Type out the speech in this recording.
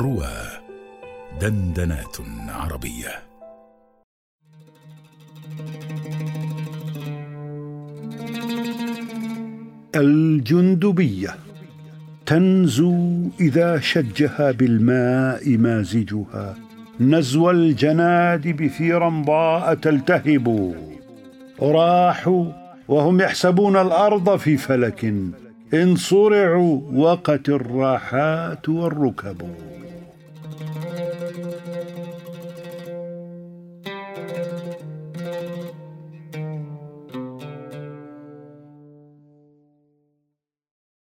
روى دندنات عربية. الجندبية. تنزو إذا شجها بالماء مازجها. نزو الجنادب في رمضاء تلتهب. راحوا وهم يحسبون الأرض في فلك. إن صرعوا وقت الراحات والركب. Thank you.